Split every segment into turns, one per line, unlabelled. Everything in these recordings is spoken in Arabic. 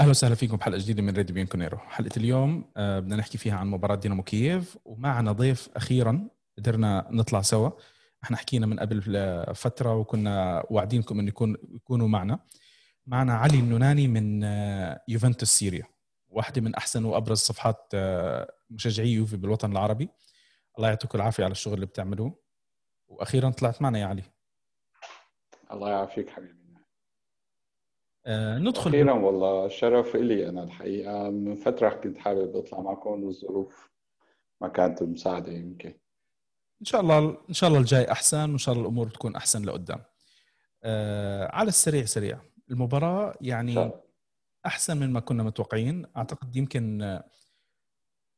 أهلا وسهلا فيكم بحلقة جديدة من راديو بيانكونيرو حلقة اليوم آه، بدنا نحكي فيها عن مباراة دينامو كييف ومعنا ضيف أخيرا قدرنا نطلع سوا. إحنا حكينا من قبل فتره وكنا واعدينكم إنه يكون يكونوا معنا. معنا علي النوناني من آه، يوفنتوس سيريا واحدة من أحسن وأبرز صفحات آه، مشجعي يوفي بالوطن العربي. الله يعطيكم العافية على الشغل اللي بتعملوه. وأخيرا طلعت معنا يا علي.
الله يعافيك حبيبي.
ندخل
أخيرا والله. شرف لي أنا الحقيقة. من فترة كنت حابب أطلع معكم والظروف ما كانت مساعدة يمكن.
إن شاء الله إن شاء الله الجاي أحسن وإن شاء الله الأمور تكون أحسن لقدام. آه على السريع سريع. المباراة يعني أحسن من ما كنا متوقعين. أعتقد يمكن آه،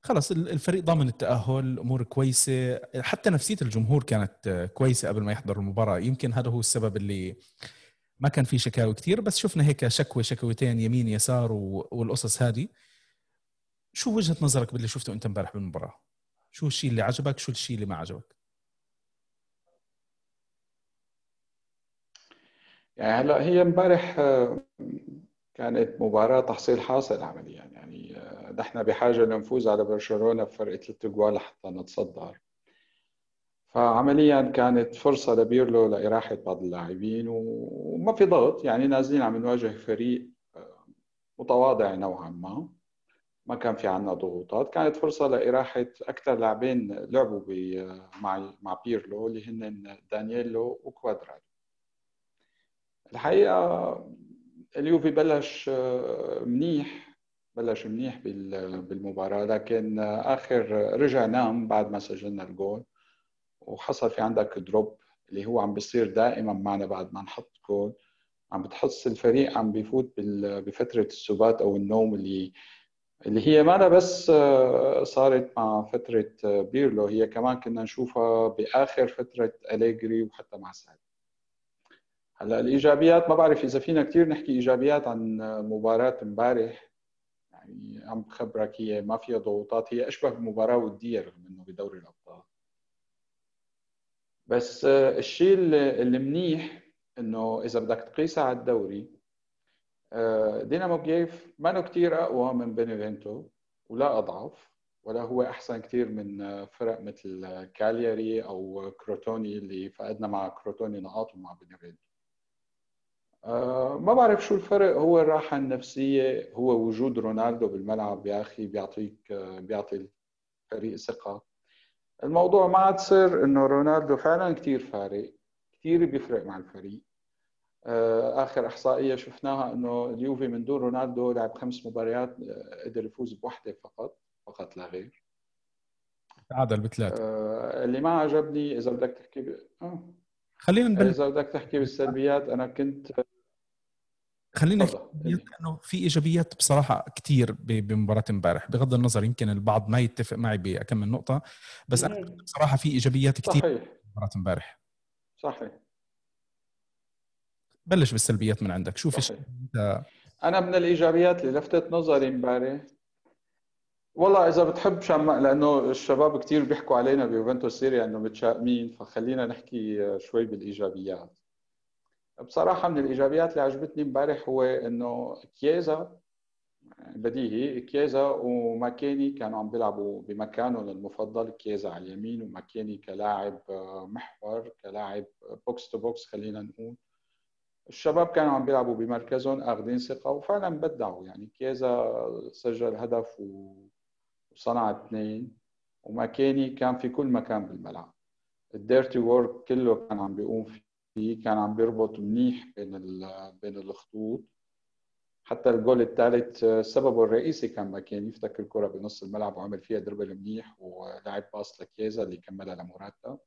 خلص الفريق ضامن التأهل الأمور كويسة. حتى نفسية الجمهور كانت آه، كويسة قبل ما يحضر المباراة. يمكن هذا هو السبب اللي ما كان في شكاوي كثير بس شفنا هيك شكوى شكوتين يمين يسار والقصص هذه. شو وجهة نظرك باللي شفته أنت امبارح بالمباراة؟ شو الشيء اللي عجبك؟ شو الشيء اللي ما عجبك؟
يعني هلا هي امبارح آه، كانت مباراة تحصيل حاصل عمليا. يعني آه، نحن بحاجة لنفوز على برشلونة بفرق ثلاث جوال حتى نتصدر. فعمليا كانت فرصة لبيرلو لإراحة بعض اللاعبين وما في ضغط يعني نازلين عم نواجه فريق آه، متواضع نوعا ما. ما كان في عنا ضغوطات كانت فرصة لإراحة أكثر لاعبين لعبوا مع مع بيرلو اللي هن دانييلو وكوادرادو. الحقيقة اليوفي بلش آه، منيح بلش منيح بالمباراة لكن آخر رجع نام بعد ما سجلنا الجول. وحصل في عندك drop اللي هو عم بيصير دائما معنا بعد ما نحط جول. عم بتحس الفريق عم بيفوت بفترة السبات أو النوم اللي اللي هي ما بس آه، صارت مع فترة آه، بيرلو. هي كمان كنا نشوفها بآخر فترة أليجري وحتى مع سعد. هلأ الإيجابيات ما بعرف إذا فينا كثير نحكي إيجابيات عن مباراة امبارح. يعني عم بخبرك هي ما فيها ضغوطات. هي أشبه بمباراة ودية رغم إنه بدوري الأبطال بس آه، الشيء اللي منيح إنه إذا بدك تقيسها على الدوري آه، دينامو كييف ما كثير أقوى من بينيفينتو ولا أضعف ولا هو أحسن كثير من آه، فرق مثل كالياري أو كروتوني اللي فقدنا مع كروتوني نقاط ومع بينيفينتو ما بعرف شو الفرق هو الراحة النفسية هو وجود رونالدو بالملعب يا أخي بيعطيك بيعطي الفريق ثقة. الموضوع ما عاد صار إنه رونالدو فعلا كثير فارق كثير بيفرق مع الفريق. آه، آخر إحصائية شفناها إنه اليوفي من دون رونالدو لعب خمس مباريات آه، قدر يفوز بوحدة فقط فقط لا غير.
تعادل بثلاثة.
آه اللي ما عجبني إذا بدك تحكي ب... آه.
خلينا نبلش.
إذا بدك تحكي بالسلبيات أنا كنت
خلينا إنه في إيجابيات بصراحة كثير بمباراة امبارح. بغض النظر يمكن البعض ما يتفق معي بكم من نقطة بس أنا بصراحة في إيجابيات كثير بمباراة امبارح.
صحيح.
بلش بالسلبيات من عندك. شوف إيش
أنا من الإيجابيات اللي لفتت نظري امبارح. والله إذا بتحب شم... لأنه الشباب كثير بيحكوا علينا بيوفنتوس سيريا إنه متشائمين فخلينا نحكي شوي بالإيجابيات. بصراحة من الإيجابيات اللي عجبتني امبارح هو إنه كييزا بديهي كييزا وماكيني كانوا عم بيلعبوا بمكانهم المفضل كييزا على اليمين وماكيني كلاعب محور كلاعب box to box خلينا نقول. الشباب كانوا عم بيلعبوا بمركزهم أخذين ثقة وفعلا بدعوا. يعني كييزا سجل هدف وصنع اثنين وماكيني كان في كل مكان بالملعب. ال dirty work كله كان عم بيقوم فيه فيه كان عم بيربط منيح بين بين الخطوط. حتى الجول الثالث سببه الرئيسي كان ماكيني فتك الكرة بنص الملعب وعمل فيها dribble منيح ولعب pass لكييزا اللي كملها لموراتا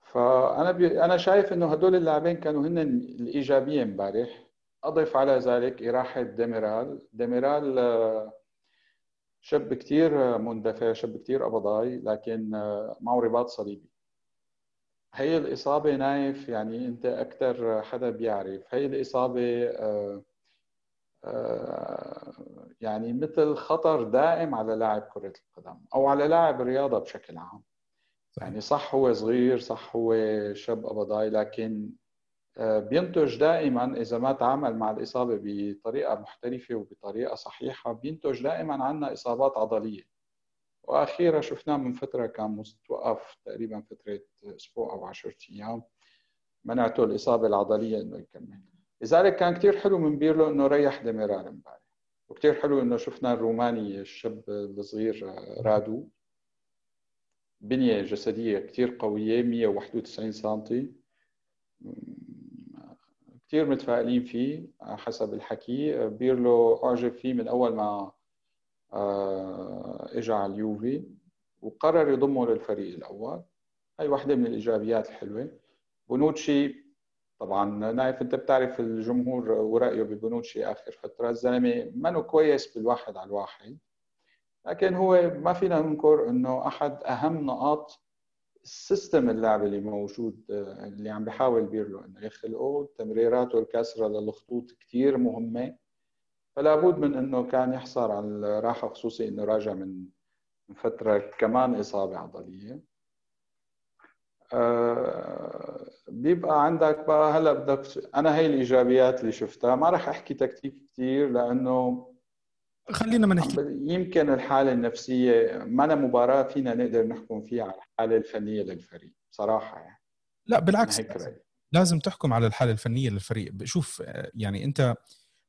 فأنا بي... أنا شايف إنه هدول اللاعبين كانوا هن الإيجابية امبارح. أضف على ذلك إراحة ديميرال. ديميرال شاب كثير مندفع شاب كثير قبضاي لكن معه رباط صليبي. هي الإصابة نايف يعني أنت أكثر حدا بيعرف. هي الإصابة آه، آه، يعني مثل خطر دائم على لاعب كرة القدم أو على لاعب الرياضة بشكل عام. يعني صح هو صغير صح هو شاب قبضاي لكن بينتج دائما إذا ما تعامل مع الإصابة بطريقة محترفة وبطريقة صحيحة بينتج دائما عندنا إصابات عضلية. وأخيرا شفناه من فترة كان متوقف تقريبا فترة أسبوع أو 10 أيام. منعته الإصابة العضلية إنه يكمل. لذلك كان كثير حلو من بيرلو إنه ريح ديميرال امبارح. وكثير حلو إنه شفنا الروماني الشاب الصغير رادو. بنية جسدية كثير قوية 191 سم كثير متفائلين فيه حسب الحكي. بيرلو أعجب فيه من أول ما اجى على اليوفي وقرر يضمه للفريق الأول. هاي واحدة من الإيجابيات الحلوة. بونوتشي طبعا نايف أنت بتعرف الجمهور ورأيه ببونوتشي آخر فترة. الزلمة منه كويس بالواحد على الواحد. لكن هو ما فينا ننكر إنه أحد أهم نقاط ال system اللعب اللي موجود اللي عم بيحاول بيرلو انه يخلقه تمريراته الكاسره للخطوط كثير مهمة. فلا بد من إنه كان يحصل على الراحة خصوصي إنه راجع من فترة كمان إصابة عضلية. آه، بيبقى عندك بقى هلأ بدك أنا هي الإيجابيات اللي شفتها ما راح أحكي تكتيك كثير لأنه
خلينا ما نحكي.
يمكن الحالة النفسية ما أنا مباراة فينا نقدر نحكم فيها على الحالة الفنية للفريق بصراحه يعني.
لا بالعكس. لازم تحكم على الحالة الفنية للفريق. شوف يعني أنت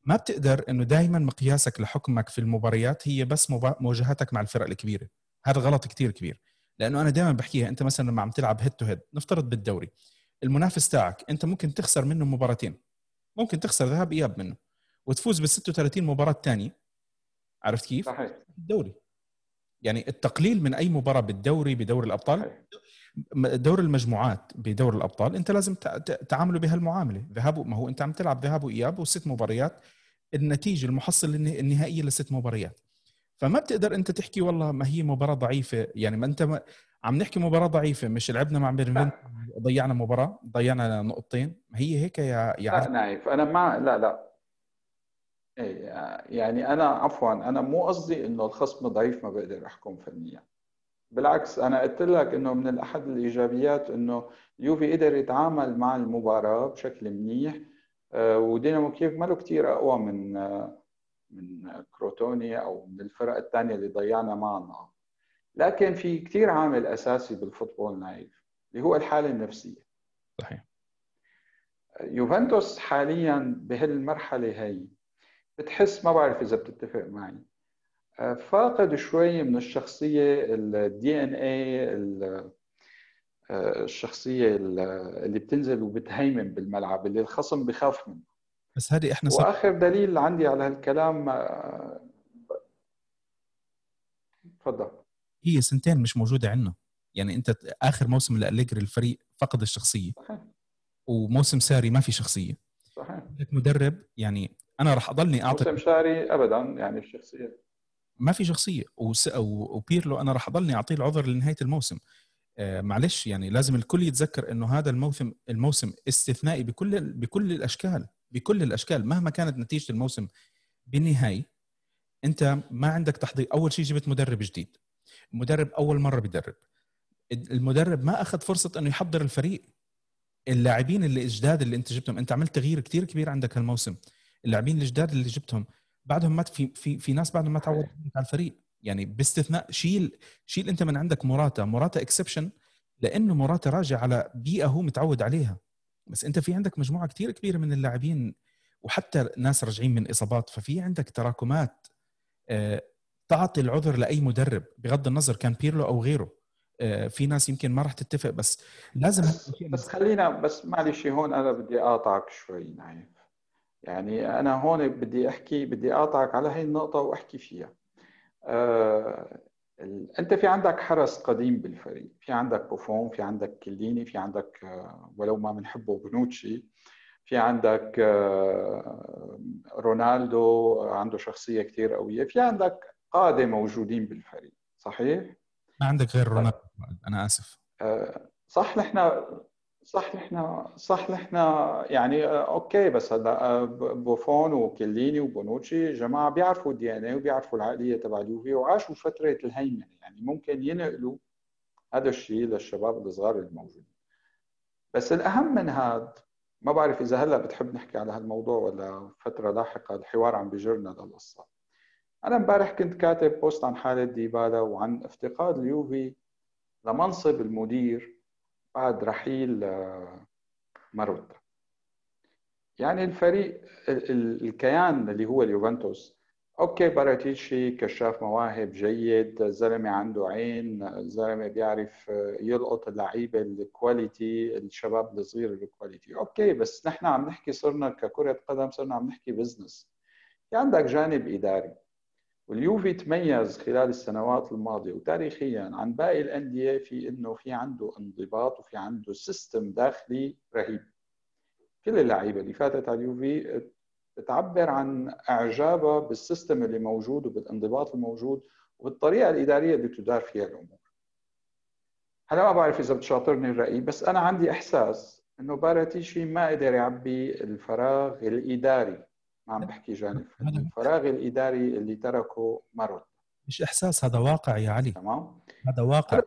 ما بتقدر إنه دائما مقياسك لحكمك في المباريات هي بس مواجهاتك مع الفرق الكبيرة. هذا غلط كثير كبير. لأنه أنا دائما بحكيها أنت مثلا لما عم تلعب هيد تو هيد نفترض بالدوري المنافس تاعك أنت ممكن تخسر منه مباراتين. ممكن تخسر ذهاب إياب منه. وتفوز بال 36 مباراة ثانية عرفت كيف؟
صحيح.
الدوري يعني التقليل من أي مباراة بالدوري بدوري الأبطال دور المجموعات بدور الأبطال أنت لازم تعامله بهالمعاملة. ذهاب ما هو أنت عم تلعب ذهاب وإياب وست مباريات النتيجة المحصل النهائية لست مباريات. فما بتقدر أنت تحكي والله ما هي مباراة ضعيفة يعني ما أنت ما عم نحكي مباراة ضعيفة مش لعبنا مع بيرفين ضيعنا مباراة ضيعنا نقطتين ما هي هيك يا
يا لا نايف أنا ما لا لا. إيه يعني أنا عفوا أنا مو قصدي إنه الخصم ضعيف ما بقدر أحكم فنيا. بالعكس أنا قلت لك إنه من احد الإيجابيات إنه اليوفي قدر يتعامل مع المباراة بشكل منيح ودينامو كييف ما له كثير أقوى من آه، من كروتوني أو من الفرق الثانية اللي ضيعنا معنا. لكن في كثير عامل أساسي بال football نايف اللي هو الحالة النفسية.
صحيح.
يوفنتوس حاليا بهالمرحلة هي بتحس ما بعرف إذا بتتفق معي. آه، فاقد شوي من الشخصية الدي ان اي الشخصية اللي بتنزل وبتهيمن بالملعب اللي الخصم بخاف منه.
بس هذه إحنا
صح... وآخر دليل عندي على هالكلام آه، تفضل.
هي سنتين مش موجودة عندنا. يعني أنت آخر موسم لأليجري الفريق فقد الشخصية. صحيح. وموسم ساري ما في شخصية.
صحيح.
مدرب يعني أنا راح أضلني
اعطي موسم ساري ابدا يعني الشخصيه
ما في شخصية. وس... وبيرلو أنا راح أضلني أعطيه العذر لنهاية الموسم. آه معلش يعني لازم الكل يتذكر إنه هذا الموسم الموسم استثنائي بكل بكل الأشكال بكل الأشكال. مهما كانت نتيجة الموسم بالنهاية أنت ما عندك تحضير. أول شيء جبت مدرب جديد. مدرب أول مرة بيدرب. المدرب ما أخذ فرصة إنه يحضر الفريق. اللاعبين اللي جداد اللي أنت جبتهم. أنت عملت تغيير كثير كبير عندك هالموسم. اللاعبين الجداد اللي جبتهم بعدهم ما في في في ناس بعدهم ما تعودوا على الفريق. يعني باستثناء شيل شيل أنت من عندك موراتا موراتا exception لأنه موراتا راجع على بيئة هو متعود عليها. بس أنت في عندك مجموعة كثير كبيرة من اللاعبين وحتى ناس راجعين من إصابات ففي عندك تراكمات آه، تعطي العذر لأي مدرب بغض النظر كان بيرلو أو غيره. آه، في ناس يمكن ما راح تتفق بس لازم
بس, بس خلينا بس معلش هون أنا بدي أقاطعك شوي نايف. يعني أنا هون بدي أحكي بدي أقاطعك على هي النقطة وأحكي فيها. أنت في عندك حرس قديم بالفريق في عندك بوفون في عندك كليني في عندك آه، ولو ما بنحبه بنوتشي في عندك آه، رونالدو عنده شخصية كثير قوية في عندك قادة موجودين بالفريق صحيح؟
ما عندك غير رونالدو أنا آسف.
آه، صح نحن صح نحن صح نحن يعني okay بس هلا بوفون وكيليني وبونوتشي جماعة بيعرفوا ال DNA وبيعرفوا العقلية تبع اليوفي وعاشوا فتره الهيمنة يعني ممكن ينقلوا هذا الشيء للشباب الصغار الموجودين. بس الأهم من هذا ما بعرف إذا هلأ بتحب نحكي على هالموضوع ولا فترة لاحقة الحوار عم بيجرنا للقصة. أنا امبارح كنت كاتب post عن حالة ديبالا وعن افتقاد اليوفي لمنصب المدير بعد رحيل آه، ماروتا يعني الفريق الكيان اللي هو اليوفنتوس okay باراتيشي كشاف مواهب جيد زلمة عنده عين زلمة بيعرف يلقط اللعيبة ال quality الشباب الصغير ال quality okay بس نحن عم نحكي صرنا ككرة قدم صرنا عم نحكي business في عندك جانب إداري. واليوفي تميز خلال السنوات الماضية وتاريخيا عن باقي الأندية في إنه في عنده انضباط وفي عنده system داخلي رهيب كل اللعيبة اللي فاتت على اليوفي بتعبر عن إعجابها بال system اللي موجود وبالانضباط الموجود وبالطريقة الإدارية اللي تدار فيها الأمور. هلا ما بعرف إذا بتشاطرني الرأي بس أنا عندي إحساس إنه باراتيشي ما قدر يعبي الفراغ الإداري ما عم بحكي جانب الفراغ الإداري اللي تركه ماروتا
مش إحساس هذا واقع يا علي.
تمام.
هذا واقع.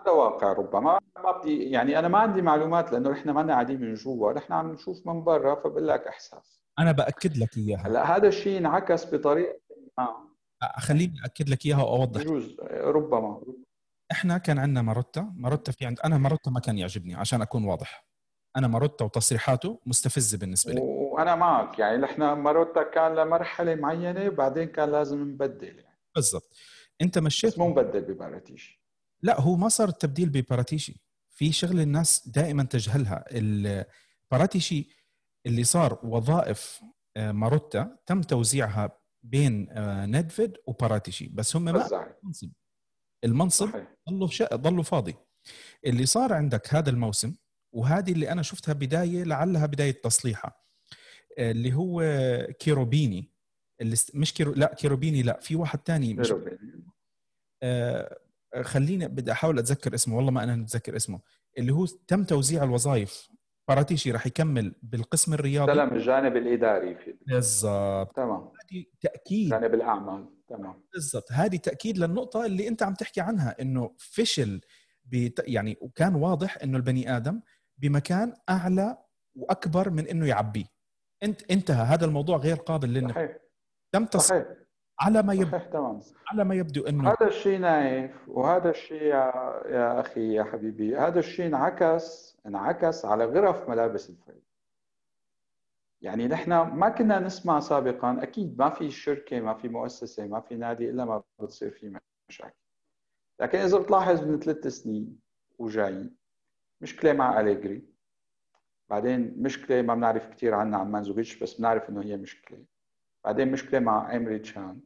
هذا واقع ربما. ما بدي يعني أنا ما عندي معلومات لأنه إحنا ما قاعدين من جوا. نحن عم نشوف من برا فبقول لك إحساس.
أنا بأكد لك إياها.
هلا هذا الشيء انعكس بطريقة
ما. خليني أكد لك إياها وأوضح.
يجوز ربما.
إحنا كان عندنا ماروتا. ماروتا في عند أنا ماروتا ما كان يعجبني عشان أكون واضح. أنا ماروتا وتصريحاته مستفزة بالنسبة لي.
وأنا معك يعني نحن ماروتا كان لمرحلة معينة وبعدين كان لازم نبدل يعني.
بالضبط. أنت مشيت؟
بس مو مبدل بباراتيشي.
لا هو ما صار التبديل بباراتيشي. في شغلة الناس دائما تجهلها. الباراتيشي اللي صار وظائف آه، ماروتا تم توزيعها بين آه، نيدفيد وباراتيشي. بس هم ما المنصب. المنصب ضلوا شا... ضلوا فاضي. اللي صار عندك هذا الموسم وهذه اللي أنا شفتها بداية لعلها بداية تصليحها آه، اللي هو كيروبيني. اللي مش كيرو لا كيروبيني لا في واحد ثاني مش آه خليني بدي أحاول أتذكر اسمه والله ما أنا متذكر اسمه. اللي هو تم توزيع الوظائف. باراتيشي راح يكمل بالقسم الرياضي.
سلم الجانب الإداري
بالضبط.
تمام.
هذه تأكيد.
جانب الأعمال. تمام.
بالضبط. هذه تأكيد للنقطة اللي أنت عم تحكي عنها إنه فشل بت... يعني وكان واضح إنه البني آدم بمكان أعلى وأكبر من إنه يعبيه انت انتهى. هذا الموضوع غير قابل للنقاش
صحيح.
تم
صحيح.
على ما يبدو
صحيح تمام.
على ما يبدو انه
هذا الشيء نايف وهذا الشيء يا, يا أخي يا حبيبي هذا الشيء انعكس انعكس على غرف ملابس الفريق. يعني نحن ما كنا نسمع سابقا أكيد ما في شركة ما في مؤسسة ما في نادي إلا ما بتصير فيه مشاكل. لكن إذا بتلاحظ من ثلاث سنين وجايين مشكله مع أليجري. بعدين مشكله ما بنعرف كثير عنها عن ماندزوكيتش بس بنعرف إنه هي مشكله بعدين مشكله مع ايمري تشان.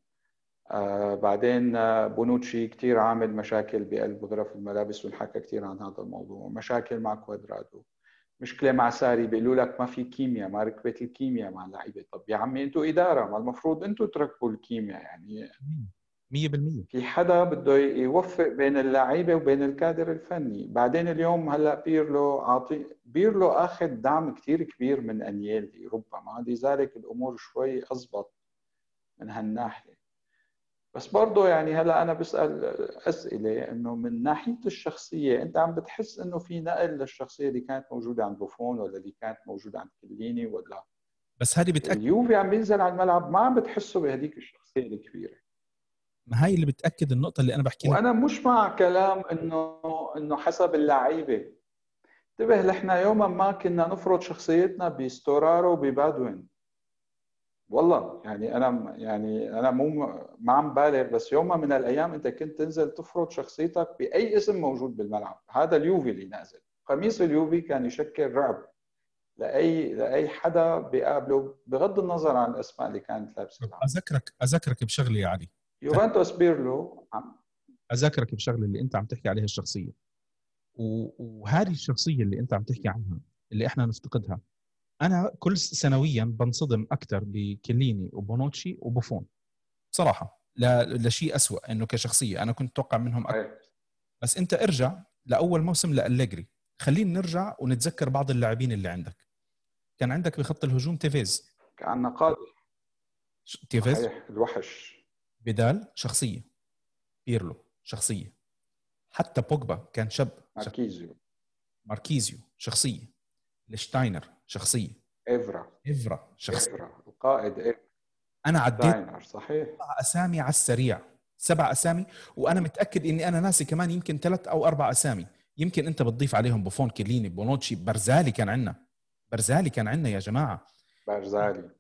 آه بعدين آه بونوتشي كثير عامل مشاكل بقلب غرف الملابس ونحكى كثير عن هذا الموضوع. مشاكل مع كوادرادو مشكله مع ساري بيقولوا لك ما في كيمياء ما ركبت الكيمياء مع اللعيبة. طب يا عمي أنتم إدارة ما المفروض أنتم تركبوا الكيمياء يعني.
100%
في حدا بده يوفق بين اللعيبة وبين الكادر الفني. بعدين اليوم هلأ بيرلو عاطي بيرلو أخذ دعم كثير كبير من انييلي ربما لذلك الأمور شوي اضبط من هالناحية. بس برضه يعني هلأ أنا بسأل أسئلة إنه من ناحية الشخصية أنت عم بتحس إنه في نقل للشخصية اللي كانت موجودة عند بوفون ولا اللي كانت موجودة عند كيليني ولا؟
بس هذه بتأكد.
اليوفي عم بينزل على الملعب ما عم بتحسه بهذيك الشخصية الكبيرة.
ما هي اللي بتأكد النقطة اللي أنا بحكي
وأنا مش مع كلام انه إنه حسب اللعيبة. انتبه نحن يوما ما كنا نفرض شخصيتنا بستورارو وببادوين. والله يعني أنا يعني أنا مو ما عم بالغ بس يوم من الأيام أنت كنت تنزل تفرض شخصيتك بأي اسم موجود بالملعب. هذا اليوفي اللي نازل. قميص اليوفي كان يشكل رعب لاي لأي حدا بيقابله بغض النظر عن الأسماء اللي كانت لابسة.
اذكرك أذكرك بشغلة يا علي.
يوفنتوس بيرلو
أذكرك بشغلة اللي أنت عم تحكي عليها الشخصية. وهذه الشخصية اللي أنت عم تحكي عنها اللي إحنا نفتقدها أنا كل سنويا بنصدم أكثر بكليني وبونوتشي وبوفون. بصراحه لا لشيء اسوء إنه كشخصية. أنا كنت أتوقع منهم أكثر بس أنت ارجع لأول موسم لأليجري خلينا نرجع ونتذكر بعض اللاعبين اللي عندك. كان عندك بخط الهجوم تيفيز.
كان قادر
تيفيز؟
الوحش.
بدال شخصية. بيرلو شخصية. حتى بوجبا كان شاب.
ماركيزيو.
ماركيزيو شخصية. ليشتشتاينر شخصية.
ايفرا
ايفرا
شخصية. ايفرا القائد ايفرا
أنا عديت
صحيح.
سبع أسامي على السريع. سبع أسامي وأنا متأكد إني أنا ناسي كمان يمكن ثلاث أو أربع أسامي. يمكن أنت بتضيف عليهم بوفون كيليني بونوتشي. برزالي كان عندنا. برزالي كان عندنا يا جماعة.
برزالي.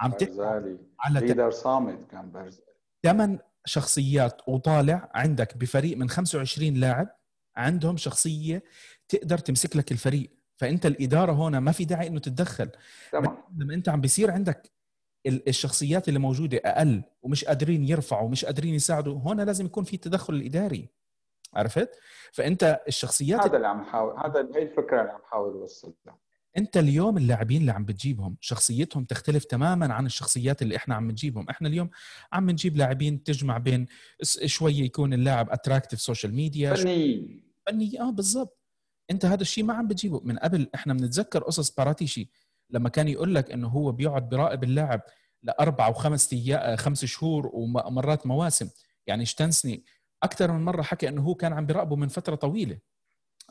عم
برزالي. على leader صامت كان برزالي
ثمان شخصيات وطالع عندك بفريق من 25 لاعب عندهم شخصية تقدر تمسك لك الفريق. فأنت الإدارة هنا ما في داعي إنه تتدخل.
تمام.
لما أنت عم بيصير عندك الشخصيات اللي موجودة أقل ومش قادرين يرفعوا ومش قادرين يساعدوا هنا لازم يكون في تدخل الإداري. عرفت؟ فأنت الشخصيات
هذا اللي عم حاول هذا هي الفكرة اللي عم حاول اوصلها
انت اليوم اللاعبين اللي عم بتجيبهم شخصيتهم تختلف تماما عن الشخصيات اللي إحنا عم نجيبهم. إحنا اليوم عم نجيب لاعبين تجمع بين شوية يكون اللاعب attractive social media
فني.
فني. آه بالضبط. انت هذا الشيء ما عم بتجيبه. من قبل إحنا بنتذكر قصص باراتيشي لما كان يقول لك إنه هو بيقعد براقب اللاعب لأربع وخمس أيام خمس شهور ومرات مواسم. يعني شتنسني. أكثر من مرة حكى إنه هو كان عم بيراقبه من فترة طويلة.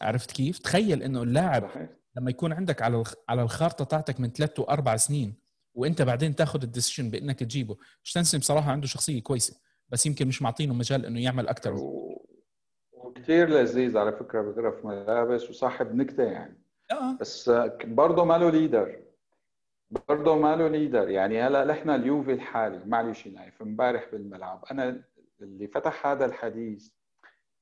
عرفت كيف؟ تخيل إنه اللاعب صحيح. لما يكون عندك على على الخارطة تاعتك من ثلاث وأربع سنين وأنت بعدين تاخذ الديسيشن بإنك تجيبه. شتنسن بصراحة عنده شخصية كويسة بس يمكن مش معطينه مجال إنه يعمل أكثر
و... وكثير لذيذ على فكرة بغرف ملابس وصاحب نكتة يعني.
آه.
بس برضه ما له leader. برضه ما له leader. يعني هلا نحن اليوفي الحالي معلش نايف امبارح بالملعب أنا اللي فتح هذا الحديث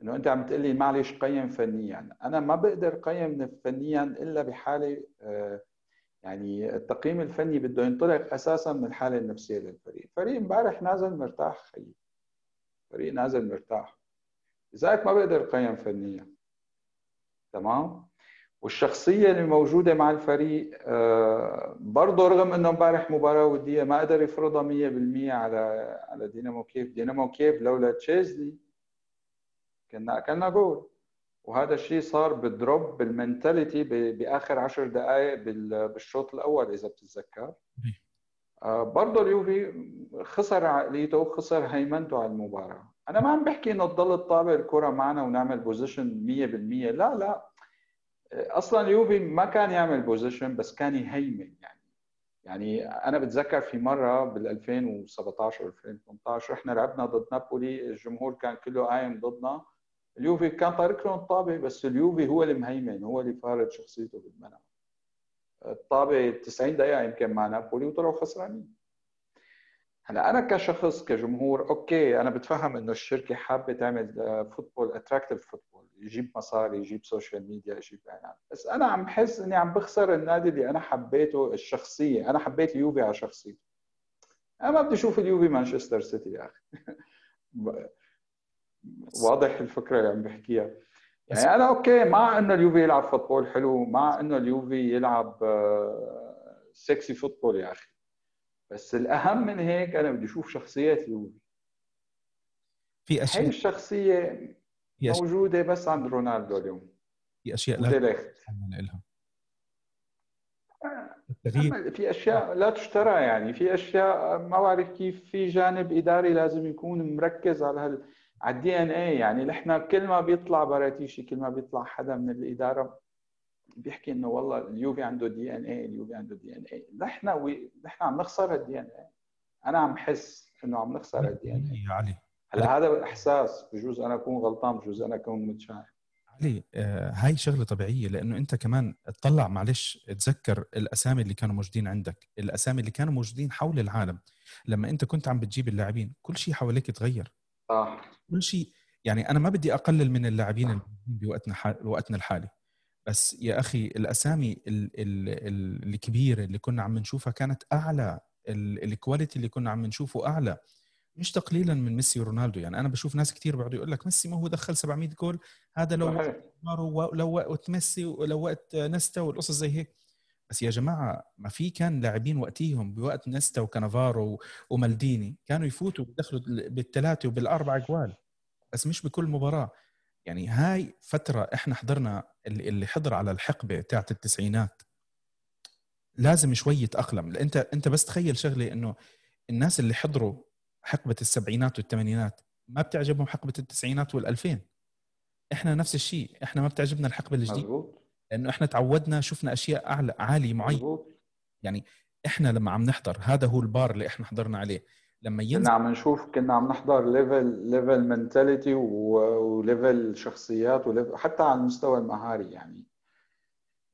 إنه أنت عم تقول لي معلش قيم فنيا. أنا ما بقدر قيم فنيا إلا بحالة آه، يعني التقييم الفني بده ينطلق أساسا من الحالة النفسية للفريق. الفريق امبارح نازل مرتاح خيي فريق نازل مرتاح. لذلك ما بقدر قيم فنيا. تمام؟ والشخصية اللي موجودة مع الفريق آه، برضه رغم إنه امبارح مباراة ودية ما قدر يفرضها 100% على على دينامو كيف، دينامو كيف لولا تشيزني كنا أكلنا جول. وهذا الشيء صار بال drop بال mentality بآخر عشر دقائق بالشوط الأول إذا بتتذكر. آه، برضه اليوفي خسر عقليته وخسر هيمنته على المباراة. أنا ما عم بحكي إنه تضل تطابق الكرة معنا ونعمل possession 100% لا لا. أصلا اليوفي ما كان يعمل possession بس كان يهيمن يعني. يعني أنا بتذكر في مرة بال 2017 و 2018 إحنا لعبنا ضد نابولي الجمهور كان كله قايم ضدنا. اليوفي كان طارق لهم الطابه بس اليوفي هو اللي مهيمن هو اللي فارض شخصيته بالملعب الطابه 90 دقيقة يمكن مع نابولي وطلعوا خسرانين. هلا أنا كشخص كجمهور okay أنا بتفهم إنه الشركة حابة تعمل football attractive football يجيب مصاري يجيب social media يجيب اعلان بس أنا عم بحس إني عم بخسر النادي اللي أنا حبيته الشخصية. أنا حبيت اليوفي على شخصيته. أنا ما بدي أشوف اليوفي مانشستر سيتي يا أخي. واضح الفكرة اللي عم بحكيها. يعني أنا okay مع إنه اليوفي يلعب football حلو مع إنه اليوفي يلعب sexy آه، football يا أخي. بس الأهم من هيك أنا بدي أشوف شخصيات اليوفي.
في أشياء
هي الشخصية موجودة بس عند رونالدو اليوم.
في أشياء
لا لها التغيير. في أشياء لا تشترى يعني. في أشياء ما بعرف كيف في جانب إداري لازم يكون مركز على هال على ال DNA يعني نحن كل ما بيطلع براتيشي كل ما بيطلع حدا من الإدارة بيحكي إنه والله اليوفي عنده دي إن اي اليوفي عنده دي إن اي نحن. نحن عم نخسر ال DNA أنا عم حس إنه عم نخسر الدي إن اي
يا علي.
هلأ هذا إحساس بجوز أنا أكون غلطان بجوز أنا أكون متشائم.
علي آه هاي شغلة طبيعية لأنه أنت كمان تطلع معلش تذكر الأسامي اللي كانوا موجودين عندك الأسامي اللي كانوا موجودين حول العالم. لما أنت كنت عم بتجيب اللاعبين كل شيء حواليك تغير
صح.
كل شيء. يعني أنا ما بدي أقلل من اللاعبين بوقتنا بوقتنا الحالي. بس يا أخي الأسامي الكبيرة اللي كنا عم نشوفها كانت أعلى ال quality اللي كنا عم نشوفه أعلى. مش تقليلا من ميسي ورونالدو. يعني أنا بشوف ناس كثير بيقعدوا يقول لك ميسي ما هو دخل 700 جول هذا لو لو وقت ميسي ولو وقت نيستا والقصص زي هيك. بس يا جماعة ما في كان لاعبين وقتيهم بوقت نيستا وكانافارو ومالديني كانوا يفوتوا بيدخلوا بالثلاثه وبالاربع جوال بس مش بكل مباراة. يعني هاي فترة إحنا حضرنا اللي, حضر على الحقبة تاعت التسعينات. لازم شوي يتأقلم. انت أنت بس تخيل شغلة إنه الناس اللي حضروا حقبة السبعينات والثمانينات ما بتعجبهم حقبة التسعينات والألفين. إحنا نفس الشيء. إحنا ما بتعجبنا الحقبة الجديدة. لأنه إحنا تعودنا شفنا أشياء اعلى عالي معين يعني إحنا لما عم نحضر هذا هو البار اللي إحنا حضرنا عليه. لما
ينزل كنا عم نشوف كنا عم نحضر level level mentality و level شخصيات و level حتى على المستوى المهاري يعني.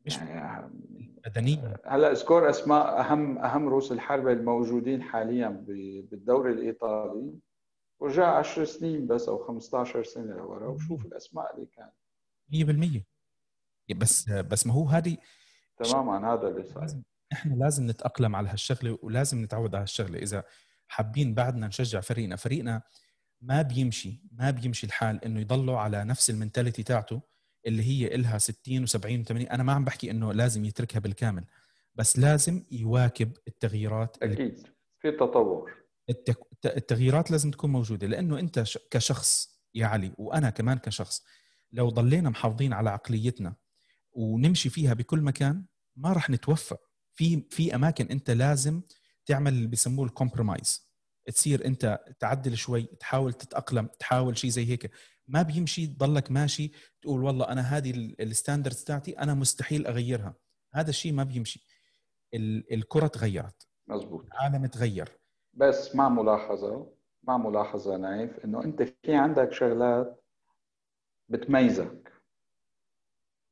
مش يعني
هلأ اذكر أسماء اهم أهم رؤوس الحربة الموجودين حاليا بالدوري الإيطالي. ورجع 10 سنين بس أو 15 سنة لورا وشوف الأسماء اللي كانت.
100% بس بس ما هو هذه
تماما هذا اللي صار.
إحنا لازم نتأقلم على هالشغلة ولازم نتعود على هالشغلة. إذا حابين بعدنا نشجع فريقنا فريقنا ما بيمشي ما بيمشي الحال إنه يضلوا على نفس المنتاليتي تاعته اللي هي إلها 60 و70 و80 أنا ما عم بحكي إنه لازم يتركها بالكامل بس لازم يواكب التغييرات
أكيد. في تطور.
التغييرات لازم تكون موجودة. لأنه أنت كشخص يا علي وأنا كمان كشخص لو ضلينا محافظين على عقليتنا ونمشي فيها بكل مكان ما راح نتوفق. في في أماكن أنت لازم تعمل اللي بيسموه ال compromise تصير أنت تعدل شوي تحاول تتأقلم تحاول شيء زي هيك. ما بيمشي تضلك ماشي تقول والله أنا هذه ال standards تاعتي أنا مستحيل أغيرها. هذا الشيء ما بيمشي. الكرة تغيرت.
مزبوط
العالم تغير.
بس مع ملاحظة مع ملاحظة نايف إنه أنت في عندك شغلات بتميزك.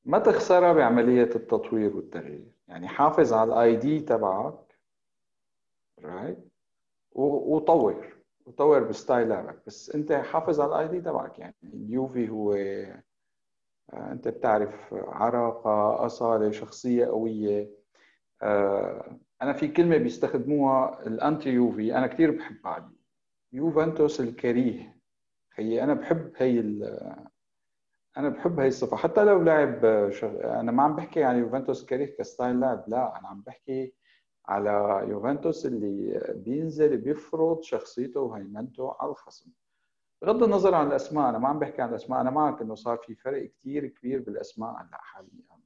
ما تخسرها بعملية التطوير والتغيير؟ يعني حافظ على ال ID تبعك right وطور وطور ب style لعبك بس انت حافظ على ال ID تبعك يعني اليوفي هو آه، انت بتعرف عراقة أصالة شخصية قوية. آه، أنا في كلمة بيستخدموها الأنتي يوفي أنا كثير بحبها. يوفنتوس الكريه. هي أنا بحب هي أنا بحب هي الصفة. حتى لو لعب شغ... أنا ما عم بحكي عن يوفنتوس كريه كستايل لعب لا أنا عم بحكي على يوفنتوس اللي بينزل بيفرض شخصيته وهيمنته على الخصم. بغض النظر عن الأسماء أنا ما عم بحكي عن الأسماء أنا معك إنه صار في فرق كثير كبير بالأسماء هلأ حاليا.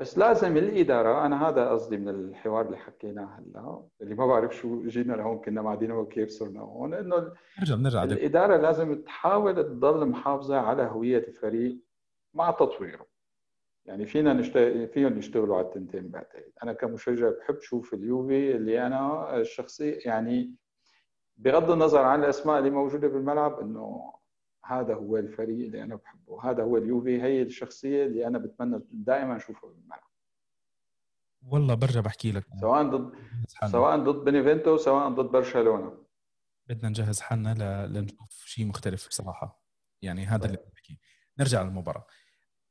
بس لازم الإدارة أنا هذا قصدي من الحوار اللي حكيناه هلا اللي ما بعرف شو جينا لهون كنا معدين وكيف صرنا هون إنه
نرجع نرجع
الإدارة لازم تحاول تضل محافظة على هوية الفريق مع تطويره. يعني فينا نشتغل فيهم يشتغلوا على التنتين بعتقد أنا كمشجع بحب شوف اليوفي اللي أنا الشخصي يعني بغض النظر عن الأسماء اللي موجودة بالملعب إنه هذا هو الفريق اللي أنا بحبه هذا هو اليوفي هي الشخصية اللي أنا بتمنى دائما أشوفها بالملعب.
والله برجع بحكي لك.
سواء ضد سواء ضد بينيفينتو سواء ضد برشلونة.
بدنا نجهز حالنا لنشوف شيء مختلف بصراحة. يعني هذا اللي بحكي نرجع للمباراة.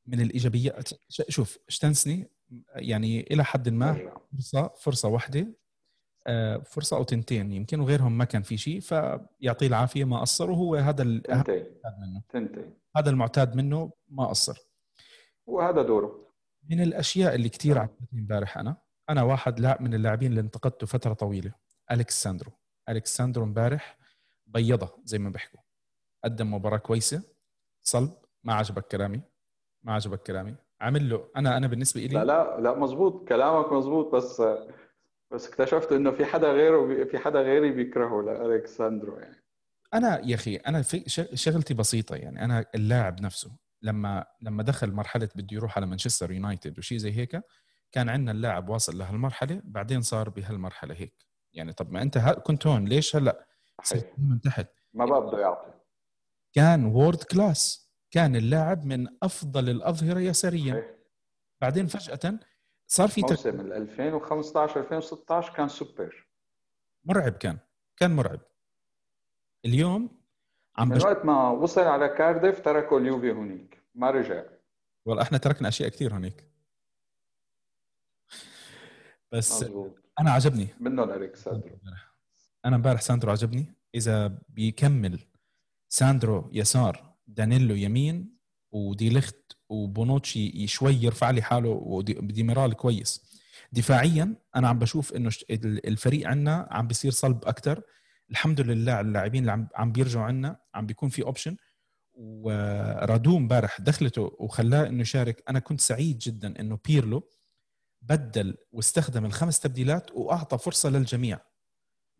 من الايجابيات شوف شتنسني يعني إلى حد ما فرصه فرصة واحدة فرصة أو تنتين يمكن وغيرهم ما كان في شيء فيعطيه العافية ما قصر وهو هذا
المعتاد منه. تنتين.
هذا المعتاد منه ما قصر.
وهذا دوره.
من الأشياء اللي كثير نعم. عجبتني امبارح أنا أنا واحد لا من اللاعبين اللي انتقدته فترة طويلة الكس ساندرو الكس ساندرو امبارح بيضة زي ما بيحكوا. قدم مباراة كويسة صلب ما عجبك كلامي؟ ما عجبك كلامي؟ عامل له أنا أنا بالنسبة لي
لا لا لا مزبوط كلامك مزبوط بس بس اكتشفت إنه في حدا غيره في حدا غيري بيكرهه لالكساندرو يعني.
أنا يا أخي أنا في شغلتي بسيطة يعني. أنا اللاعب نفسه لما لما دخل مرحلة بده يروح على مانشستر يونايتد وشيء زي هيك كان عندنا اللاعب واصل لهالمرحلة بعدين صار بهالمرحلة هيك. يعني طب ما أنت كنت هون ليش هلأ من تحت؟
ما بقى بده يعطي.
كان world class كان اللاعب من أفضل الأظهرة يساريا. بعدين فجأة صار في
موسم 2015 2016 كان سوبر.
مرعب كان كان مرعب. اليوم
عم منبش... وقت ما وصل على كارديف تركوا اليوفي هونيك ما رجع.
والله إحنا تركنا أشياء كثير هونيك بس مزبوط. أنا عجبني.
منهم اريك ساندرو.
أنا امبارح ساندرو عجبني. إذا بيكمل ساندرو يسار دانيلو يمين وديليخت وبونوتشي شوي يرفع لي حاله وديميرال كويس. دفاعيا أنا عم بشوف إنه الفريق عندنا عم بيصير صلب أكثر الحمد لله اللاعبين اللي عم بيرجعوا عنا عم بيكون في option ورادو امبارح دخلته وخلاه إنه يشارك. أنا كنت سعيد جدا إنه بيرلو بدل واستخدم الخمس تبديلات وأعطى فرصة للجميع.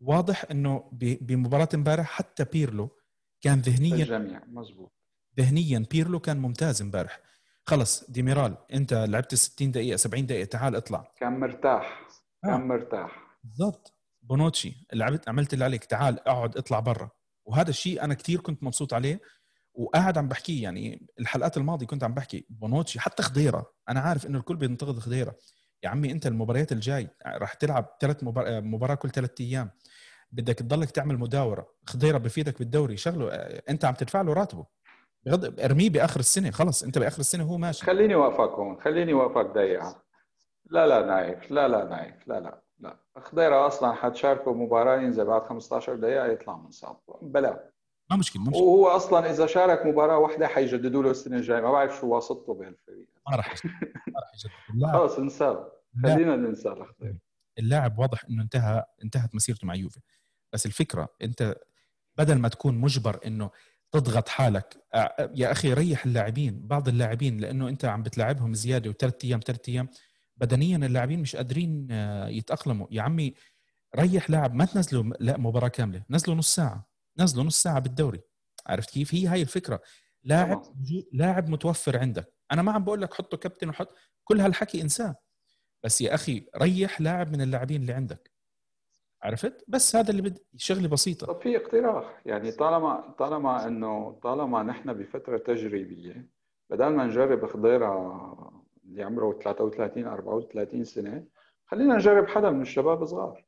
واضح إنه بمباراة امبارح حتى بيرلو كان ذهنيا
الجميع مزبوط
ذهنيا بيرلو كان ممتاز امبارح. خلص ديميرال انت لعبت 60 دقيقة 70 دقيقة تعال اطلع.
كان مرتاح كان آه. مرتاح.
بالضبط. بونوتشي لعبت عملت اللي عليك تعال اقعد اطلع برا. وهذا الشيء أنا كثير كنت مبسوط عليه وقاعد عم بحكيه يعني الحلقات الماضية كنت عم بحكي بونوتشي حتى خضيرة. أنا عارف إنه الكل بينتقد خضيرة. يا عمي أنت المباريات الجاي راح تلعب ثلاث مبار... مباراة كل ثلاث أيام. بدك تضلك تعمل مداورة. خضيرة بفيدك بالدوري. شغله أنت عم تدفع له راتبه. بغض ارميه بآخر السنة خلص انت بآخر السنة هو ماشي.
خليني واقفك هون خليني واقفك دقيقة. لا لا نايف لا لا نايف لا لا لا. خضيرة أصلا حتشاركه مباراة ينزل بعد 15 دقيقة يطلع منصاب بلا.
ما مشكلة ما مشكلة.
وهو أصلا إذا شارك مباراة واحدة حيجددوا له السنة الجاية. ما بعرف شو واسطته بهالفريق.
ما راح ما راح
يجدد. خلص انساه. خلينا ننسى الخضيره
اللاعب واضح إنه انتهى انتهت مسيرته مع يوفي. بس الفكرة انت بدل ما تكون مجبر إنه تضغط حالك. يا أخي ريح اللاعبين بعض اللاعبين لأنه أنت عم بتلاعبهم زيادة وثلاث أيام ثلاث أيام. بدنيا اللاعبين مش قادرين آه، يتأقلموا. يا عمي ريح لاعب ما تنزلوا لا مباراة كاملة نزلوا نص ساعة نزلوا نص ساعة بالدوري. عرفت كيف؟ هي هاي الفكرة. لاعب لاعب متوفر عندك. أنا ما عم بقول لك حطه كابتن وحط كل هالحكي إنساه. بس يا أخي ريح لاعب من اللاعبين اللي عندك. عرفت؟ بس هذا اللي بدي شغلة بسيطة.
طب في اقتراح. يعني طالما طالما انه طالما نحن بفترة تجريبية بدل ما نجرب خضيرة اللي عمره 33 34 سنة خلينا نجرب حدا من الشباب صغار.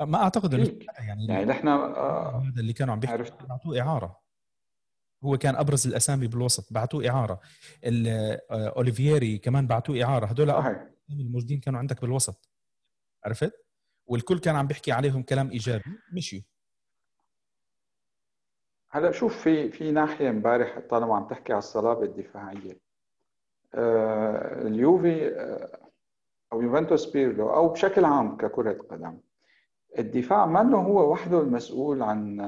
ما أعتقد انه
يعني يعني نحن آه
هذا اللي كانوا عم بيحكوا. بعطوه إعارة. هو كان أبرز الأسامي بالوسط. بعطوه إعارة. آه، أوليفييري كمان بعطوه إعارة. هدول الموجودين كانوا عندك بالوسط. عرفت؟ والكل كان عم بيحكي عليهم كلام إيجابي مشي.
هلا شوف في في ناحية امبارح طالما عم تحكي على الصلابة الدفاعية. آه اليوفي آه أو يوفنتوس بيرلو أو بشكل عام ككرة قدم الدفاع ما هو وحده المسؤول عن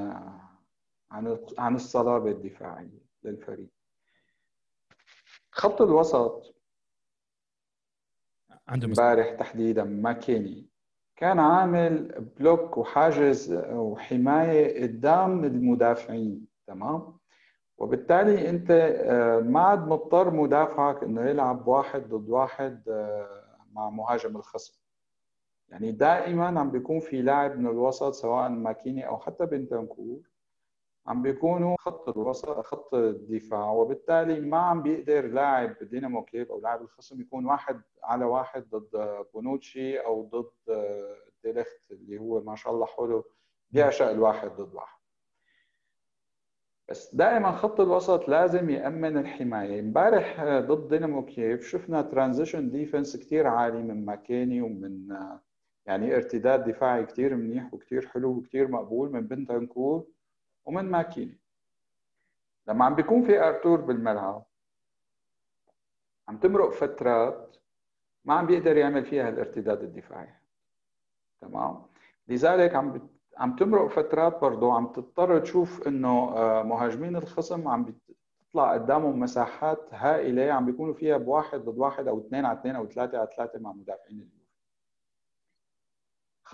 عن عن الصلابة الدفاعية للفريق. خط الوسط. عنده امبارح تحديدا ماكيني كان عامل بلوك وحاجز وحماية قدام المدافعين تمام؟ وبالتالي أنت آه، ما عاد مضطر مدافعك إنه يلعب واحد ضد واحد آه، مع مهاجم الخصم. يعني دائما عم بيكون في لاعب من الوسط سواء ماكيني أو حتى بنتنكور عم بيكونوا خط الوسط خط الدفاع وبالتالي ما عم بيقدر لاعب دينامو كييف أو لاعب الخصم يكون واحد على واحد ضد بونوتشي أو ضد ديليخت اللي هو ما شاء الله حوله بيعشق الواحد ضد واحد. بس دائما خط الوسط لازم يأمن الحماية. امبارح ضد دينامو كييف شفنا transition defense كثير عالي من ماكيني ومن يعني ارتداد دفاعي كثير منيح وكثير حلو وكثير مقبول من بنتنكور ومن ماكيني لما عم بيكون في ارتور بالملعب عم تمرق فترات ما عم بيقدر يعمل فيها الارتداد الدفاعي. تمام؟ لذلك عم عم تمرق فترات برضه عم تضطر تشوف إنه آه، مهاجمين الخصم عم بتطلع قدامهم مساحات هائلة عم بيكونوا فيها بواحد ضد واحد أو اثنين على اثنين أو ثلاثة على ثلاثة مع مدافعين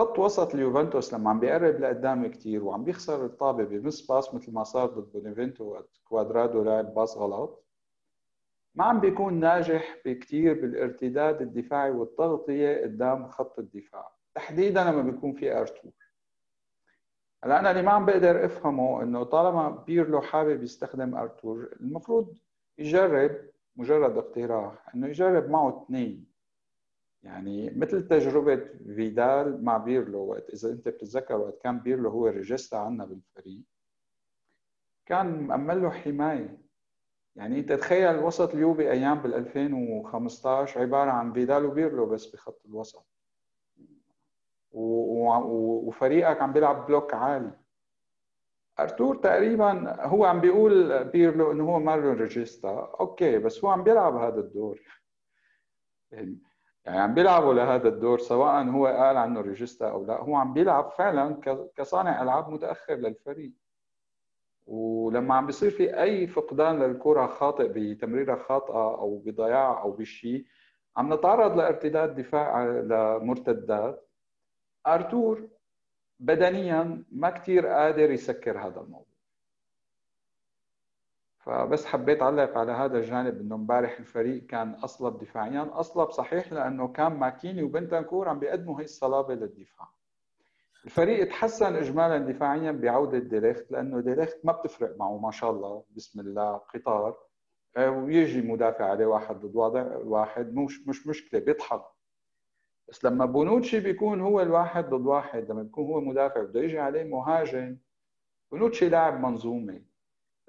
خط وسط اليوفنتوس لما عم بيقرب لقدام كثير وعم بيخسر الطابة ب miss pass مثل ما صار ضد بونيفنتو كوادرادو لعب pass غلط ما عم بيكون ناجح بكثير بالارتداد الدفاعي والتغطية قدام خط الدفاع. تحديدا لما بيكون في ارتور هلأ أنا اللي ما عم بقدر أفهمه إنه طالما بيرلو حابب يستخدم ارتور المفروض يجرب مجرد اقتراح إنه يجرب معه اثنين يعني مثل تجربة فيدال مع بيرلو وقت إذا أنت بتتذكر وقت كان بيرلو هو ريجيستا عنا بالفريق كان مأمن له حماية. يعني أنت تخيل وسط اليوفي أيام بال 2015 عبارة عن فيدال وبيرلو بس بخط الوسط. وفريقك عم بيلعب block عالي. أرتور تقريبا هو عم بيقول بيرلو إنه هو مارلون regista. okay بس هو عم بيلعب هذا الدور. يعني عم بيلعبوا لهذا الدور سواء هو قال عنه ريجيستا أو لا هو عم بيلعب فعلا كصانع ألعاب متأخر للفريق. ولما عم بيصير في أي فقدان للكرة خاطئ بتمريرة خاطئة أو بضياع أو بشيء عم نتعرض لارتداد دفاع لمرتدات. أرتور بدنيا ما كثير قادر يسكر هذا الموضوع. فبس حبيت أعلق على هذا الجانب إنه امبارح الفريق كان أصلب دفاعيا. أصلب صحيح لأنه كان ماكيني وبنتنكور عم بيقدموا هي الصلابة للدفاع. الفريق تحسن اجمالا دفاعيا بعودة ديليخت لأنه ديليخت ما بتفرق معه ما شاء الله بسم الله قطار. آه، ويجي مدافع عليه واحد ضد واحد مش مش مشكلة بيضحك. بس لما بونوتشي بيكون هو الواحد ضد واحد لما بيكون هو مدافع بده يجي عليه مهاجم بونوتشي لاعب منظومة.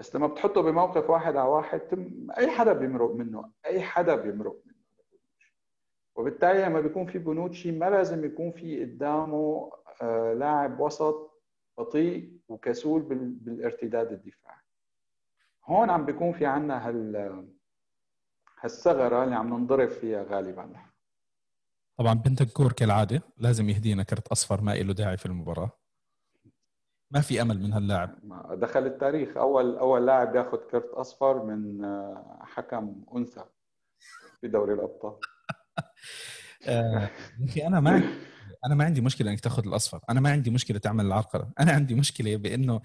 بس لما بتحطه بموقف واحد على واحد أي حدا بيمرق منه أي حدا بيمرق منه. وبالتالي لما بيكون في بونوتشي ما لازم يكون في قدامه آه، لاعب وسط بطيء وكسول بالارتداد الدفاعي. هون عم بيكون في عنا هال هالثغرة اللي عم ننضرب فيها غالبا.
طبعا بنتنكور كالعادة لازم يهدينا كرت أصفر ما له داعي في المباراة. ما في أمل من هاللاعب.
دخل التاريخ. أول أول لاعب ياخذ كرت أصفر من آه، حكم أنثى في دوري الأبطال.
آه، أخي أنا ما أنا ما عندي مشكلة إنك تاخذ الأصفر. أنا ما عندي مشكلة تعمل العرقله أنا عندي مشكلة بإنه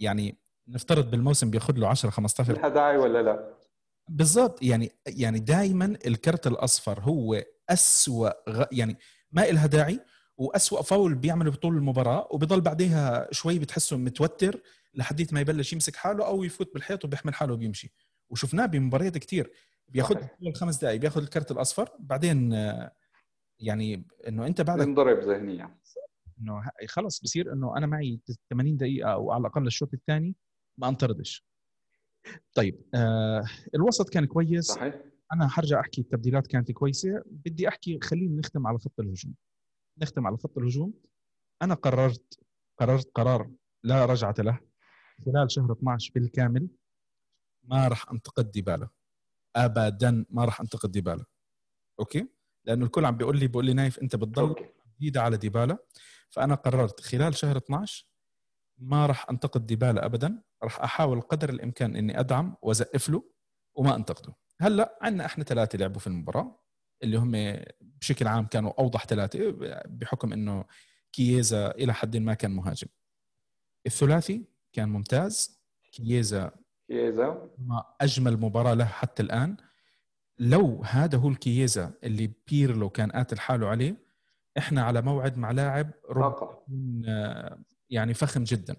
يعني نفترض بالموسم بياخذ له 10 15
لها داعي ولا لا؟
بالضبط. يعني يعني دائما الكرت الأصفر هو أسوأ غ... يعني ما لها داعي وأسوأ فاول بيعمله بطول المباراة وبضل بعديها شوي بتحسه متوتر لحديت ما يبلش يمسك حاله أو يفوت بالحيط وبيحمل حاله وبيمشي. وشفناه بمباريات كثير بياخذ خمس دقائق بياخذ الكرت الأصفر بعدين يعني إنه أنت بعدك
ينضرب ذهنيا
إنه خلص بصير إنه أنا معي 80 دقيقة أو على الأقل الشوط الثاني ما أنطردش. طيب آه الوسط كان كويس.
صحيح.
أنا حرجع أحكي التبديلات كانت كويسة. بدي أحكي خلينا نختم على خط الهجوم. نختم على خط الهجوم. أنا قررت قررت قرار لا رجعة له خلال شهر 12 بالكامل. ما راح أنتقد ديبالا. ابدا ما راح أنتقد ديبالا. okay؟ لأنه الكل عم بيقول لي بيقول لي نايف أنت بتضل شديد على ديبالا. فأنا قررت خلال شهر 12 ما راح أنتقد ديبالا ابدا. راح أحاول قدر الإمكان إني أدعم وأزقف له وما أنتقده. هلأ عندنا إحنا ثلاثة لعبوا في المباراة. اللي هم بشكل عام كانوا أوضح ثلاثة بحكم إنه كييزا إلى حد ما كان مهاجم. الثلاثي كان ممتاز. كييزا
كييزا.
أجمل مباراة له حتى الآن. لو هذا هو الكييزا اللي بيرلو كان قاتل حاله عليه إحنا على موعد مع لاعب يعني فخم جدا.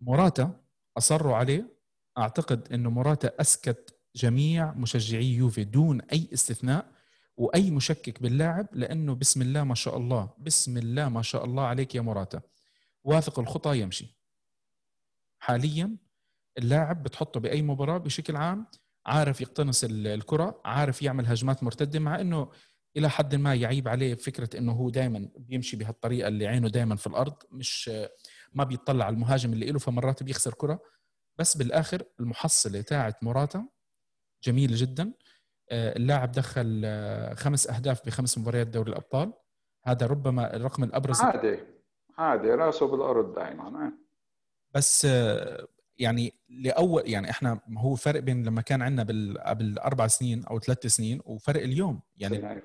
موراتا أصروا عليه. أعتقد إنه موراتا أسكت جميع مشجعي يوفي دون أي استثناء. وأي مشكك باللاعب لأنه بسم الله ما شاء الله بسم الله ما شاء الله عليك يا موراتا واثق الخطى يمشي. حاليا اللاعب بتحطه بأي مباراة بشكل عام عارف يقتنص الكرة عارف يعمل هجمات مرتدة مع إنه إلى حد ما يعيب عليه فكرة إنه هو دائما بيمشي بهالطريقة اللي عينه دائما في الأرض مش ما بيطلع على المهاجم اللي له فمرات بيخسر كرة. بس بالآخر المحصلة تاعت موراتا جميله جدا. اللاعب دخل آه، خمس أهداف بخمس مباريات دوري الأبطال. هذا ربما الرقم الأبرز.
عادي عادي راسه بالأرض دائما
بس آه، يعني لأول يعني إحنا هو فرق بين لما كان عندنا قبل أربع سنين أو ثلاث سنين وفرق اليوم. يعني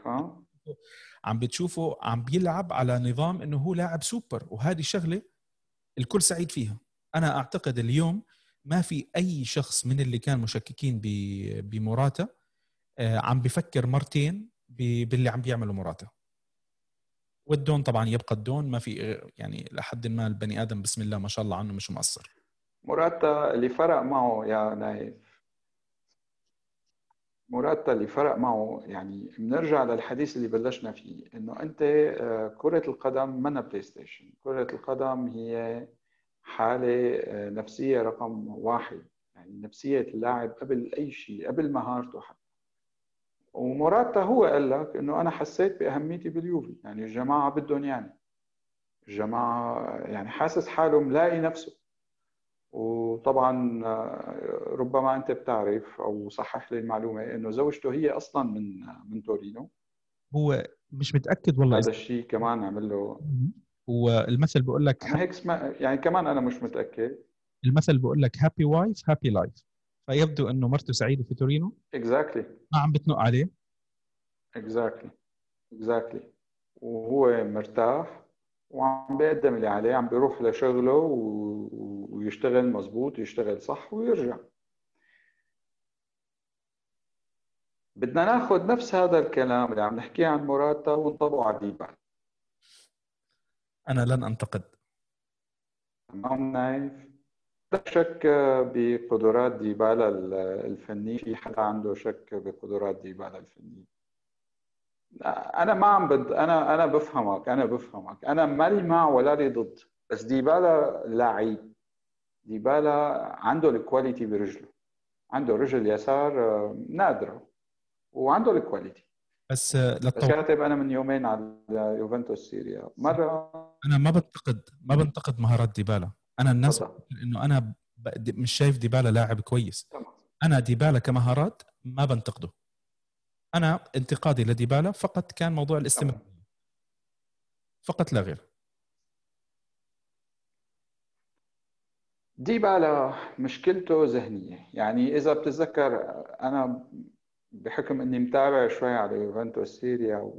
عم بتشوفه عم بيلعب على نظام إنه هو لاعب سوبر وهذه شغله الكل سعيد فيها. أنا أعتقد اليوم ما في أي شخص من اللي كان مشككين بموراتا آه، عم بفكر مرتين باللي عم بيعمله موراتا والدون طبعا يبقى الدون ما في يعني لحد ما البني آدم بسم الله ما شاء الله عنه مش مقصر.
موراتا اللي فرق معه يا نايف. موراتا اللي فرق معه يعني بنرجع للحديث اللي بلشنا فيه إنه أنت آه، كرة القدم منا PlayStation، كرة القدم هي حالة آه، نفسية رقم واحد. يعني نفسية اللاعب قبل أي شيء قبل مهارته حتى. ومراتا هو قال لك إنه أنا حسيت بأهميتي باليوفي. يعني الجماعة بدهم يعني. الجماعة يعني حاسس حاله ملاقي نفسه. وطبعا آه، ربما أنت بتعرف أو صحح لي المعلومة إنه زوجته هي أصلا من من تورينو.
هو مش متأكد والله
هذا الشيء كمان عمل له
والمثل بيقول لك
هيك. يعني كمان أنا مش متأكد.
المثل بيقول لك happy wife happy life فيبدو أنه مرته سعيدة في تورينو
اكزاكتلي exactly.
ما عم بتنق عليه
exactly. exactly. وهو مرتاح وعم بيقدم اللي عليه عم بيروح لشغله و... ويشتغل مزبوط يشتغل صح ويرجع بدنا ناخذ نفس هذا الكلام اللي عم نحكيه عن موراتا ونطبقه على ديبالا
أنا لن أنتقد
معهم نايف لا شك بقدرات ديبالا الفنية في حدا عنده شك بقدرات ديبالا الفنية أنا ما عم بد... أنا أنا بفهمك أنا بفهمك. أنا مالي مع ولا لي ضد بس ديبالا لعيب. ديبالا عنده ال quality برجله. عنده رجل يسار آه، نادرة وعنده ال quality
بس للطو...
بس كاتب أنا من يومين على يوفنتوس سيريا. مرة
أنا ما بنتقد ما بنتقد مهارات ديبالا. أنا الناس إنه أنا مش شايف ديبالا لاعب كويس. أنا ديبالا كمهارات ما بنتقده. أنا انتقادي لديبالا فقط كان موضوع الاستمراريه فقط لا غير.
ديبالا مشكلته ذهنية. يعني إذا بتتذكر أنا بحكم إني متابع شوي على يوفنتوس سيريا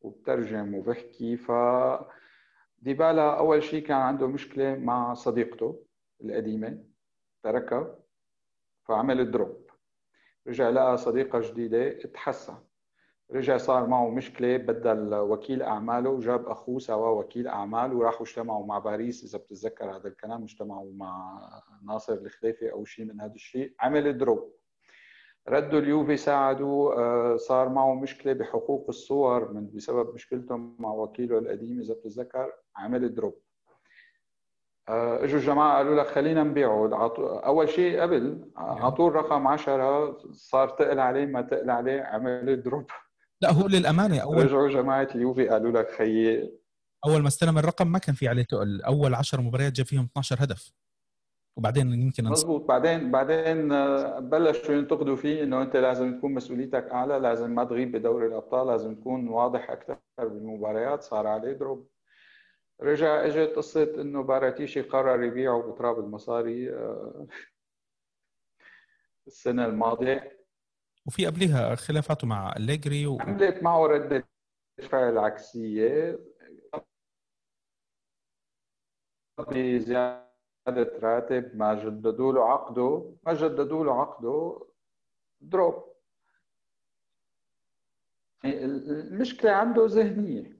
وبترجم وبحكي ف ديبالا أول شيء كان عنده مشكلة مع صديقته القديمة تركها فعمل drop. رجع لقى صديقة جديدة تحسن. رجع صار معه مشكلة بدل وكيل أعماله وجاب أخوه سوا وكيل أعمال وراحوا اجتمعوا مع باريس إذا بتتذكر هذا الكلام اجتمعوا مع ناصر الخليفي أو شيء من هذا الشيء. عمل drop. ردوا اليوفي ساعدوا آه، صار معه مشكلة بحقوق الصور من بسبب مشكلتهم مع وكيله القديم إذا بتتذكر عمل drop. آه، إجوا الجماعة قالوا لك خلينا نبيعه. أول شيء قبل اعطوه الرقم 10 صار تقل عليه ما تقل عليه عمل drop.
لا هو للأمانة
أول رجعوا جماعة اليوفي قالوا لك خيي.
أول ما استلم الرقم ما كان في عليه تقل. أول 10 مباريات جاب فيهم 12 هدف. وبعدين يمكن
مضبوط بعدين بعدين آه، بلشوا ينتقدوا فيه إنه أنت لازم تكون مسؤوليتك أعلى لازم ما تغيب بدوري الأبطال لازم تكون واضح أكثر بالمباريات صار عليه دروب. رجع إجت قصة إنه باراتيشي قرر يبيعه بتراب المصاري آه، السنة الماضية.
وفي قبلها خلافاته مع أليجري و...
عملت معه ردة فعل عكسية. بزيادة راتب ما جددوا له عقده ما جددوا له عقده دروب المشكلة عنده ذهنية.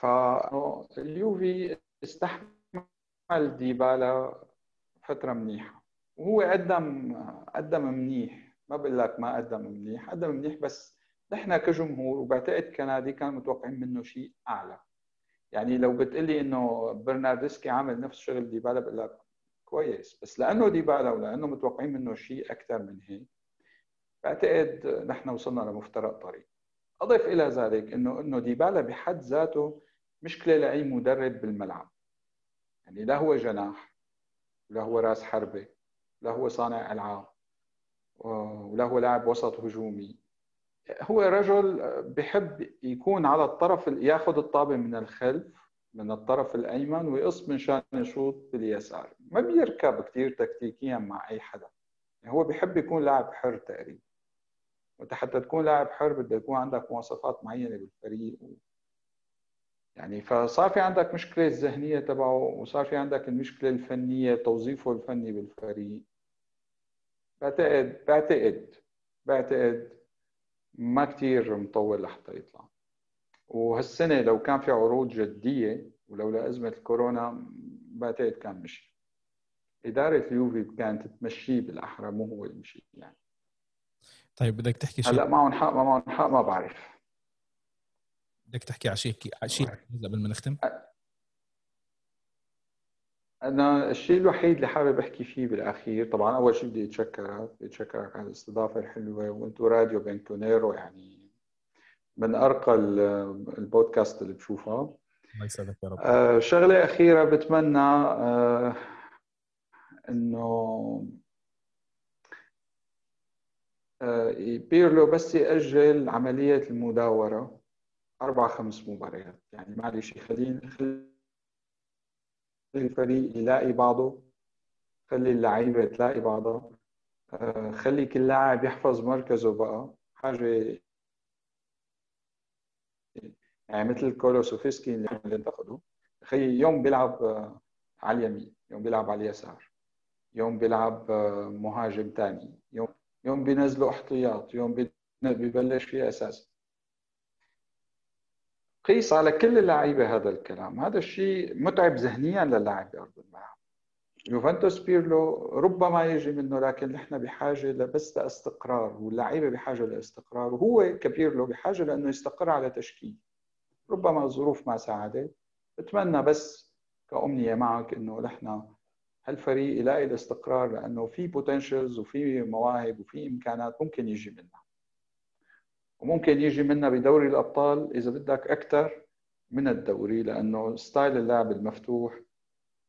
فاليوفي استحمل ديبالا فترة منيحة. وهو قدم قدم منيح. ما بقول لك ما قدم منيح. قدم منيح بس نحن كجمهور وبعتقد كنادي كان متوقعين منه شيء أعلى. يعني لو بتقلي إنه برناردسكي عامل نفس شغل ديبالا بقول لك كويس. بس لأنه ديبالا ولأنه متوقعين منه شيء أكثر من هيك بعتقد نحن وصلنا لمفترق طريق. اضف إلى ذلك إنه إنه ديبالا بحد ذاته مشكله لاي مدرب بالملعب. يعني لا هو جناح ولا هو راس حربة لا هو صانع ألعاب ولا هو لاعب وسط هجومي. هو رجل بحب يكون على الطرف ياخذ الطابة من الخلف من الطرف الأيمن ويقص من شان يشوط باليسار. ما بيركب كثير تكتيكيا مع أي حدا. يعني هو بحب يكون لاعب حر تقريبا. وأنت حتى تكون لاعب حر بده يكون عندك مواصفات معينة بالفريق. و... يعني فصار في عندك مشكلة الذهنية تبعه وصار في عندك المشكلة الفنية توظيفه الفني بالفريق. بعتقد بعتقد بعتقد ما كثير مطول لحتى يطلع. وهالسنة لو كان في عروض جدية ولولا ازمه الكورونا بعتقد كان مشي. إدارة اليوفي كانت تمشيه بالأحرى مو هو يمشي يعني.
طيب بدك تحكي شيء
هلأ معهم حق ما معهم حق ما بعرف.
بدك تحكي على شيء شيء قبل ما نختم؟
أنا الشيء الوحيد اللي حابب أحكي فيه بالأخير طبعا أول شيء بدي اتشكرك بدي اتشكرك على الاستضافة الحلوة وأنتم راديو بنكونيرو يعني من أرقى البودكاست اللي بشوفها
الله يسعدك يا رب.
آه شغلة أخيرة بتمنى آه إنه آه بيرلو بس يأجل عملية المداورة أربع خمس مباريات يعني معلش خلينا الفريق يلاقي بعضه خلي اللعيبة تلاقي بعضها. آه، خلي كل لاعب يحفظ مركزه بقى. حاجة يعني مثل كولوسوفسكي اللي انتقدوا خي يوم بيلعب آه، على اليمين يوم بيلعب على اليسار يوم بيلعب آه، مهاجم ثاني يوم يوم بينزلوا احتياط يوم ببلش فيه اساسي قيس على كل اللعيبه هذا الكلام. هذا الشيء متعب ذهنيا للاعب بارض الملعب. يوفنتوس بيرلو ربما يجي منه لكن نحن بحاجة لبس لإستقرار واللعيبه بحاجة لإستقرار وهو كبيرلو بحاجة لأنه يستقر على تشكيل. ربما الظروف ما ساعدت. بتمنى بس كأمنية معك إنه نحن هالفريق يلاقي الاستقرار لأنه في potentials وفي مواهب وفي إمكانات ممكن يجي منها. وممكن يجي منها بدوري الأبطال إذا بدك أكثر من الدوري لأنه style اللعب المفتوح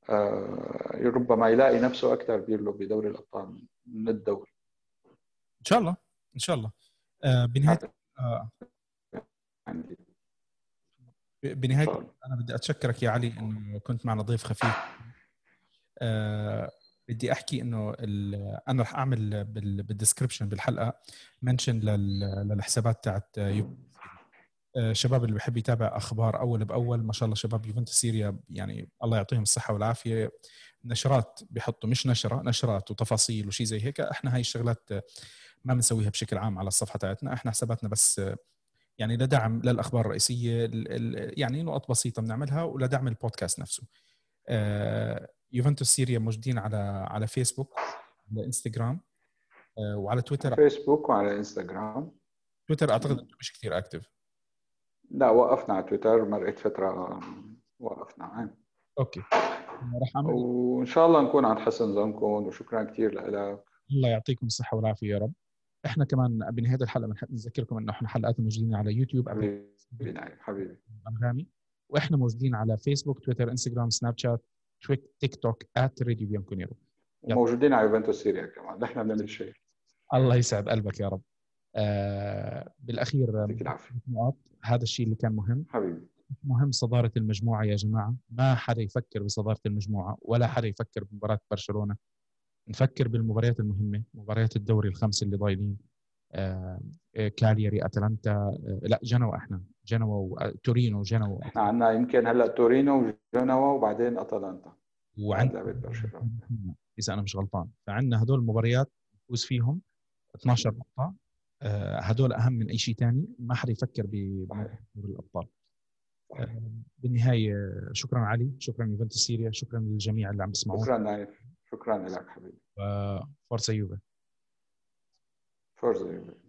آه ربما يلاقي نفسه أكثر بيرلو بدوري الأبطال من الدوري.
إن شاء الله إن شاء الله. آه بنهايه آه. بنهايه أنا بدي أتشكرك يا علي إنه كنت معنا ضيف خفيف. آه بدي أحكي إنه أنا رح أعمل بال description بالحلقة mention للحسابات تاعت الشباب اللي بحب يتابع أخبار أول بأول. ما شاء الله شباب يوفنتوس سيريا يعني الله يعطيهم الصحة والعافية. نشرات بيحطوا مش نشرة نشرات وتفاصيل وشي زي هيك. إحنا هاي الشغلات ما بنسويها بشكل عام على الصفحة تاعتنا. إحنا حساباتنا بس يعني لدعم للأخبار الرئيسية يعني نقط بسيطة بنعملها ولدعم البودكاست نفسه. آه، يوفنتوس سيريا موجودين على على فيسبوك على إنستغرام آه، وعلى تويتر.
فيسبوك وعلى إنستغرام.
تويتر أعتقد مش كثير active
لا وقفنا على تويتر مرقت فترة وقفنا. عام.
okay.
رح أعمل... وإن شاء الله نكون عند حسن ظنكم وشكرا كثير لك
الله يعطيكم الصحة والعافية يا رب. إحنا كمان بنهاية الحلقة بنحب نذكركم إنه إحنا حلقات موجودين على يوتيوب
حبيبي حبيبي.
أنغامي. وإحنا موجودين على فيسبوك تويتر إنستغرام سناب شات. تيك توك at راديو بيانكونيرو
موجودين على يوفنتوس سيريا كمان. نحن بنعمل شيء.
الله يسعد قلبك يا رب. آه بالأخير نقاط. هذا الشيء اللي كان مهم.
حبيبي.
مهم صدارة المجموعة يا جماعة. ما حدا يفكر بصدارة المجموعة ولا حدا يفكر بمباراة برشلونة. نفكر بالمباريات المهمة مباريات الدوري الخمسة اللي ضايلين. آه كالياري أتلانتا آه لا جنوا إحنا جنوا وتورينو جنوا.
إحنا عندنا يمكن هلأ تورينو وجنوا وبعدين أتلانتا.
وعند لعبه برشلونة. إذا أنا مش غلطان. فعندنا هدول المباريات نفوز فيهم 12 نقطة. آه هدول أهم من أي شيء ثاني ما حدا يفكر بدوري الأبطال. آه بالنهاية شكرا علي شكرا يوفنتوس سيريا شكرا للجميع اللي عم بيسمعونا
شكرا نايف. شكرا لك حبيبي.
forza يوفي
forza يوفي